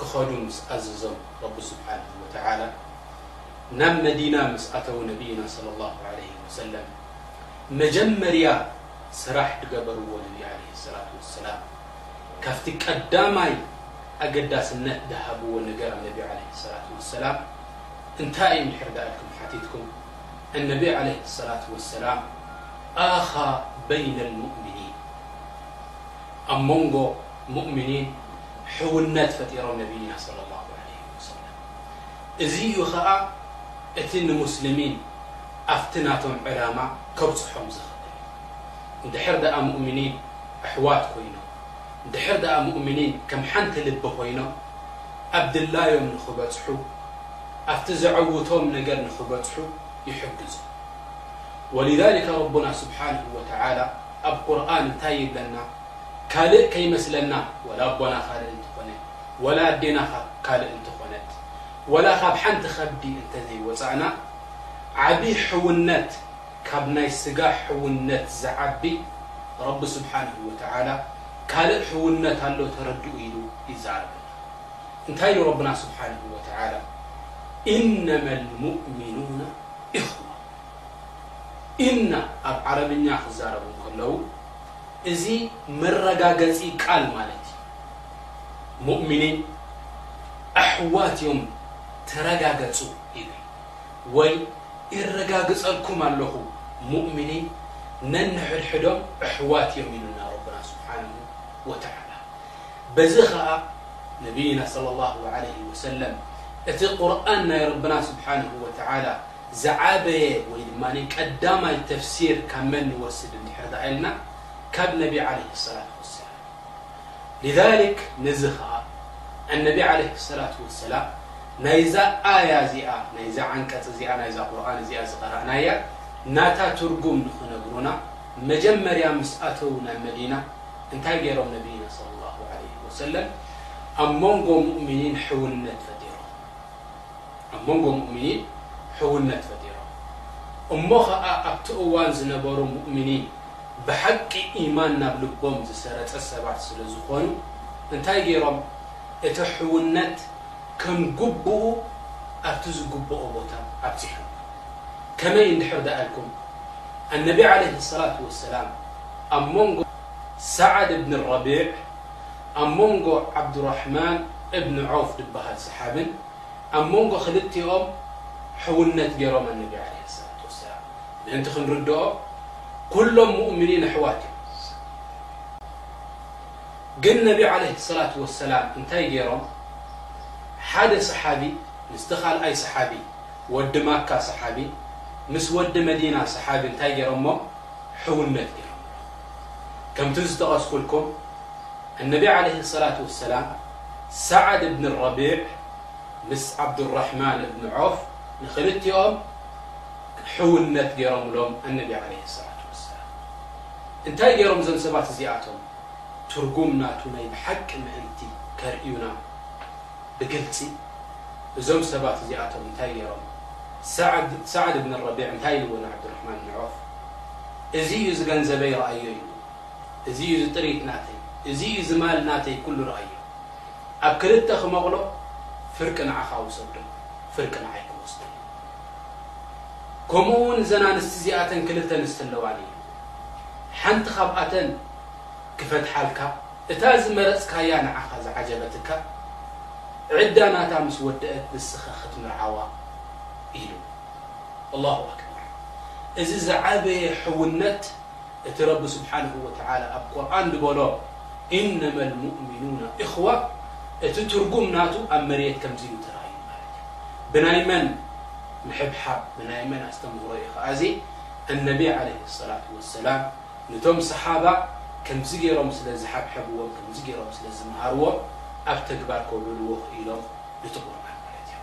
ክኸዱ ምስ ኣዘዞም ረቢ ስብሓነሁ ወተዓላ ናብ መዲና ምስ ኣተዉ ነብይና ሰለላሁ ዓለይሂ ወሰለም መጀመርያ ስራሕ ድገበርዎ ነቢ ዓለይሂ ሰላቱ ወሰላም ካብቲ ቀዳማይ ኣገዳስነት ድሃብዎ ነገር ኣብ ነቢ ዓለይሂ ሰላቱ ወሰላም እንታይ እዩ እንድሕር ደኣ ኢልኩም ሓቲትኩም እነቢ ዓለይሂ ሰላቱ ወሰላም ኣኻ በይነል ሙእሚኒን ኣብ መንጎ ሙእሚኒን ሕውነት ፈጢሮም ነብይና ሰለላሁ ዓለይሂ ወሰለም። እዚ እዩ ኸኣ እቲ ንሙስሊሚን ኣብቲ ናቶም ዕላማ ከብጽሖም ዝኽእል። እንድሕር ደኣ ሙእሚኒን ኣሕዋት ኮይኖም፣ እንድሕር ደኣ ሙእሚኒን ከም ሓንቲ ልቢ ኮይኖም ኣብ ድላዮም ንኽበጽሑ፣ ኣብቲ ዘዐውቶም ነገር ንኽበጽሑ ይሕግዞም። ወሊዛሊከ ረቡና ስብሓነሁ ወተዓላ ኣብ ቁርኣን እንታይ ይብለና? ካልእ ከይመስለና ወላ ኣቦና ካልእ እንተኾነ ወላ ኣዴና ካልእ እንተኾነት ወላ ካብ ሓንቲ ከብዲ እንተዘይወጻእና ዓቢ ሕውነት ካብ ናይ ስጋ ሕውነት ዝዓቢ ረቢ ስብሓነሁ ወተዓላ ካልእ ሕውነት ኣሎ ተረድኡ ኢሉ ይዛረበና እንታይ ኢሉ ረብና ስብሓነሁ ወተዓላ ኢነመ ልሙእሚኑና ኢኽዋ ኢና ኣብ ዓረብኛ ክዛረቡ ከለዉ እዚ መረጋገጺ ቃል ማለት እዩ። ሙእሚኒን ኣሕዋት እዮም ተረጋገጹ ይብል ወይ ኤረጋግጸልኩም ኣለኹ ሙእሚኒን ነንሕድሕዶም ኣሕዋት እዮም ኢሉና ረቡና ሱብሓነሁ ወተዓላ። በዚ ኸኣ ነብይና ሰለላሁ ዓለይሂ ወሰለም እቲ ቁርኣን ናይ ረብና ሱብሓነሁ ወተዓላ ዝዓበየ ወይ ድማ ቀዳማይ ተፍሲር ካብ መን ንወስድ እንድሕር ደኣ ኢልና ካብ ነቢ ዓለይሂ ሰላት ወሰላም ሊዛሊክ ነዚ ከኣ ኣነቢ ዓለይሂ ሰላት ወሰላም ናይዛ ኣያ እዚኣ ናይዛ ዓንቀጽ እዚኣ ናይዛ ቁርኣን እዚኣ ዝቐራእናያ ናታ ትርጉም ንኽነግሩና መጀመርያ ምስ ኣተዉ ናብ መዲና እንታይ ገይሮም ነቢይና ሰለላሁ ዓለይሂ ወሰለም ኣብ መንጎ ሙእሚኒን ሕውነት ፈጢሮም ኣብ መንጎ ሙእሚኒን ሕውነት ፈጢሮም እሞ ኸኣ ኣብቲ እዋን ዝነበሩ ሙእሚኒን ብሓቂ ኢማን ናብ ልቦም ዝሰረጸ ሰባት ስለ ዝኾኑ እንታይ ገይሮም እቲ ሕውነት ከም ግቡኡ ኣብቲ ዝግብኦ ቦታ ኣብጺሖሞ ከመይ እንድሕር ደኣ ኢልኩም ኣነቢ ዓለይሂ ሰላቱ ወሰላም ኣብ መንጎ ሳዓድ እብኒ ረቢዕ ኣብ ሞንጎ ዓብዱራሕማን እብን ዖፍ ድበሃል ሰሓብን ኣብ ሞንጎ ክልቲኦም ሕውነት ገይሮም ኣነቢ ዓለይሂ ሰላቱ ወሰላም ምእንቲ ክንርድኦ ኩሎም ሙእምኒን ኣሕዋት እዮም ግን ነቢ ዓለይሂ ሰላቱ ወሰላም እንታይ ገይሮም ሓደ ሰሓቢ ምስቲ ካልኣይ ሰሓቢ ወዲ ማካ ሰሓቢ ምስ ወዲ መዲና ሰሓቢ እንታይ ገይሮሞ ሕውነት ገይሮም ከምቲ ዝጠቐስኩልኩም ኣነቢ ዓለይሂ ሰላቱ ወሰላም ሳዕድ እብኒ ረቢዕ ምስ ዓብዱራሕማን እብኒ ዖፍ ንኽልቲኦም ሕውነት ገይሮምሎም ኣነቢ ዓለይሂ ሰላቱ ወሰላም እንታይ ገይሮም እዞም ሰባት እዚኣቶም ትርጉም ናቱ ናይ ብሓቂ ምእንቲ ከርእዩና ብግልፂ እዞም ሰባት እዚኣቶም እንታይ ገይሮም ሳዕድ እብኒ ረቢዕ እንታይ ኢልዎ ንዓብዱራሕማን እብኒ ዖፍ እዚ እዩ ዝገንዘበይ ረኣዮ ኢሉ። እዚ እዩ እዚ ጥሪት ናተይ፣ እዚ እዩ እዚ ማል ናተይ ኩሉ ረኣዮ። ኣብ ክልተ ክመቕሎ ፍርቂ ንዓኻ ውሰዶ ፍርቂ ንዓይ ክወስዶ እዩ። ከምኡ እውን እዘን ኣንስቲ እዚኣተን ክልተ ኣንስቲ ኣለዋኒ ኢሉ። ሓንቲ ካብኣተን ክፈትሓልካ እታ ዝመረጽካያ ንዓኻ ዝዓጀበትካ ዕዳ ናታ ምስ ወደእት ንስኻ ክትምርዓዋ ኢሉ። ኣላሁ ኣክበር። እዚ ዝዓበየ ሕውነት እቲ ረቢ ስብሓነሁ ወተዓላ ኣብ ቁርኣን ልበሎ ኢነመ ልሙእሚኑነ ኢኽዋ እቲ ትርጉም ናቱ ኣብ መሬት ከምዚ ኢሉ ተራእዩ ማለት እዩ ብናይ መን ምሕብሓብ ብናይ መን ኣስተምህሮ እዩ ኸዓ እዚ ኣነቢ ዓለይሂ ሰላቱ ወሰላም ንቶም ሰሓባ ከምዚ ገይሮም ስለ ዝሓብሐብዎም ከምዚ ገይሮም ስለ ዝመሃርዎም ኣብ ተግባር ከውዕልዎ ኽኢሎም ነቲ ቁርኣን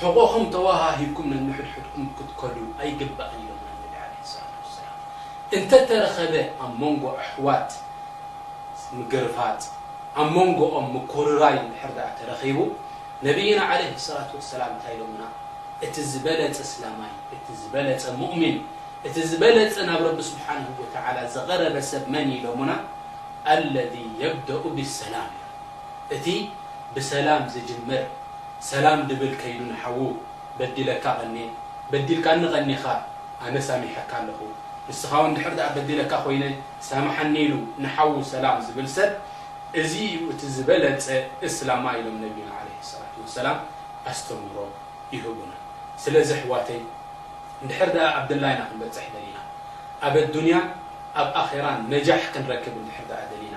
ሕቆኹም ተወሃሂብኩም ነንሕድሕድኩም ክትከዱ ኣይግባእን ኢሎም ናይ መድሓኒት ሳንዱች ስራሕ እንተተረኸበ ኣብ መንጎ ኣሕዋት ምግርፋጥ ኣብ መንጎኦም ምኩርራይ እንድሕር ድኣ ተረኺቡ ነብይና ዓለይሂ ሰላት ወሰላም እንታይ ኢሎምና እቲ ዝበለጸ እስላማይ እቲ ዝበለጸ ሙእሚን እቲ ዝበለጸ ናብ ረቢ ስብሓነሁ ወተዓላ ዝቐረበ ሰብ መን እዩ ኢሎሙና ኣለዚ የብደኡ ቢሰላም እቲ ብሰላም ዝጅምር ሰላም ድብል ከይዱ ንሓዉ በዲለካ ቀኒ በዲልካኒ ቀኒካ ኣነ ሳሚሐካ ኣለኩ ንስካ ውን ድሕር ድኣ በዲለካ ኮይነ ሳምሓኒ ኢሉ ንሓዉ ሰላም ዝብል ሰብ እዚ እዩ እቲ ዝበለጸ እስላማ ኢሎም ነቢና ዓለይሂ ሰላቱ ወሰላም ኣስተምህሮ ይህቡና ስለዚ ኣሕዋተይ ድሕር ድኣ ኣብ ድላይና ክንበጽሕ ደሊና ኣብ ኣዱንያን ኣብ ኣኼራን ነጃሕ ክንረክብ እንድሕር ድኣ ደሊና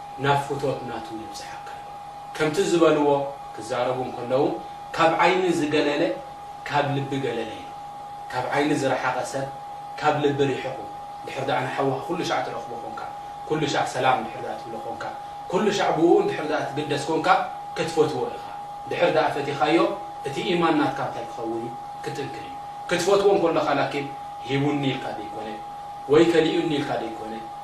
ናብ ፍቶት ናቱ የብጽሓካ እዩ ከምቲ ዝበልዎ ክዛረቡ እንከለዉ ካብ ዓይኒ ዝገለለ ካብ ልቢ ገለለ ኢሉ ካብ ዓይኒ ዝረሓቀ ሰብ ካብ ልቢ ሪሕቁ ድሕር ዳኣ ንሓውካ ኩሉ ሻዕ ትረክቦ ኮንካ ኩሉ ሻዕ ሰላም ድሕር ዳኣ ትብሎ ኮንካ ኩሉ ሻዕ ብኡኡ ድሕር ዳኣ ትግደስ ኮንካ ክትፈትዎ ኢካ ድሕር ዳኣ ፈቲካዮ እቲ ኢማን ናትካ እንታይ ክከውን እዩ ክጥንክር እዩ ክትፈትዎ እንከለካ ላኪን ሂቡኒ ኢልካ ዘይኮነ ወይ ከሊኡኒ ኢልካ ዘይኮነ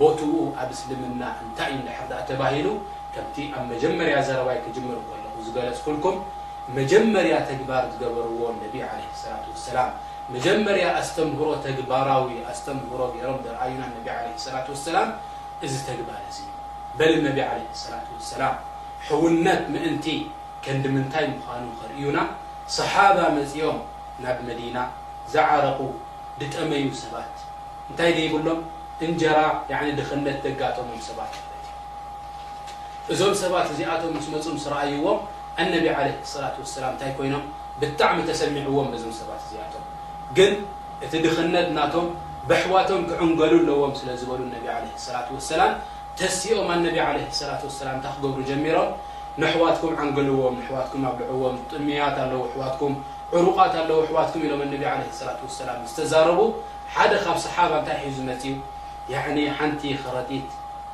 ቦትኡ ኣብ እስልምና እንታይ እዩ እንድሕር ድኣ ተባሂሉ ከምቲ ኣብ መጀመርያ ዘረባይ ክጅምር እንከለኹ ዝገለጽኩልኩም መጀመርያ ተግባር ዝገበርዎ ነቢ ዓለይሂ ሰላቱ ወሰላም መጀመርያ ኣስተምህሮ ተግባራዊ ኣስተምህሮ ጌሮም ዘርኣዩና ነቢ ዓለይሂ ሰላቱ ወሰላም እዚ ተግባር እዚ እዩ በል ነቢ ዓለይሂ ሰላቱ ወሰላም ሕውነት ምእንቲ ከንድምንታይ ምዃኑ ከርእዩና ሰሓባ መጽዮም ናብ መዲና ዝዓረቁ ድጠመዩ ሰባት እንታይ ዘይብሎም እንጀራ ያዕኒ ድኽነት ዘጋጠሞም ሰባት ማለት እዩ። እዞም ሰባት እዚኣቶም ምስ መጹ ምስ ረኣይዎም ኣነቢ ዓለይሂ ሰላቱ ወሰላም እንታይ ኮይኖም ብጣዕሚ ተሰሚዕዎም ነዞም ሰባት እዚኣቶም ግን እቲ ድኽነት ናቶም በሕዋቶም ክዕንገሉ ኣለዎም ስለ ዝበሉ ነቢ ዓለይሂ ሰላቱ ወሰላም ተሲኦም ኣነቢ ዓለይሂ ሰላቱ ወሰላም እንታይ ክገብሩ ጀሚሮም ነሕዋትኩም ዓንግልዎም ነሕዋትኩም ኣብልዕዎም ጥምያት ኣለዉ ኣሕዋትኩም ዕሩቃት ኣለዉ ኣሕዋትኩም ኢሎም ኣነቢ ዓለይሂ ሰላቱ ወሰላም ምስ ተዛረቡ ሓደ ካብ ሰሓባ እንታይ ሒዙ መጺኡ ያዕኒ ሓንቲ ከረጢት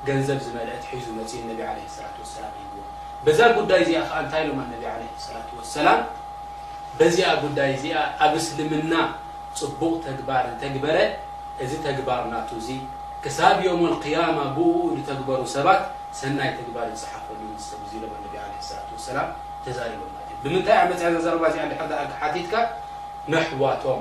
ገንዘብ ዝመልእት ሒዙ መጺኡ ነቢ ዓለይሂ ሰላቱ ወሰላም ሂብዎ በዛ ጉዳይ እዚኣ ከኣ እንታይ ኢሎማ ነቢ ዓለይሂ ሰላቱ ወሰላም በዚኣ ጉዳይ እዚኣ ኣብ እስልምና ጽቡቕ ተግባር እንተግበረ እዚ ተግባር ናቱ እዚ ክሳብ የውመል ቂያማ ብኡኡ ድተግበሩ ሰባት ሰናይ ተግባር ይጸሓፈሉ ነዚ ሰብ እዚ ኢሎማ ነቢ ዓለይሂ ሰላቱ ወሰላም ተዛሪቦማ እዚኦም ብምንታይ እያ መጺኣ እዛ ዘረባ እዚኣ እንድሕር ደኣ ሓቲትካ ነሕዋቶም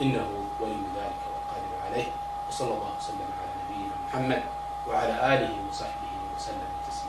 إنه ول ذلك والقادر عليه وصلى الله سلم على نبينا محمد وعلى له وصحبه وسلمتسل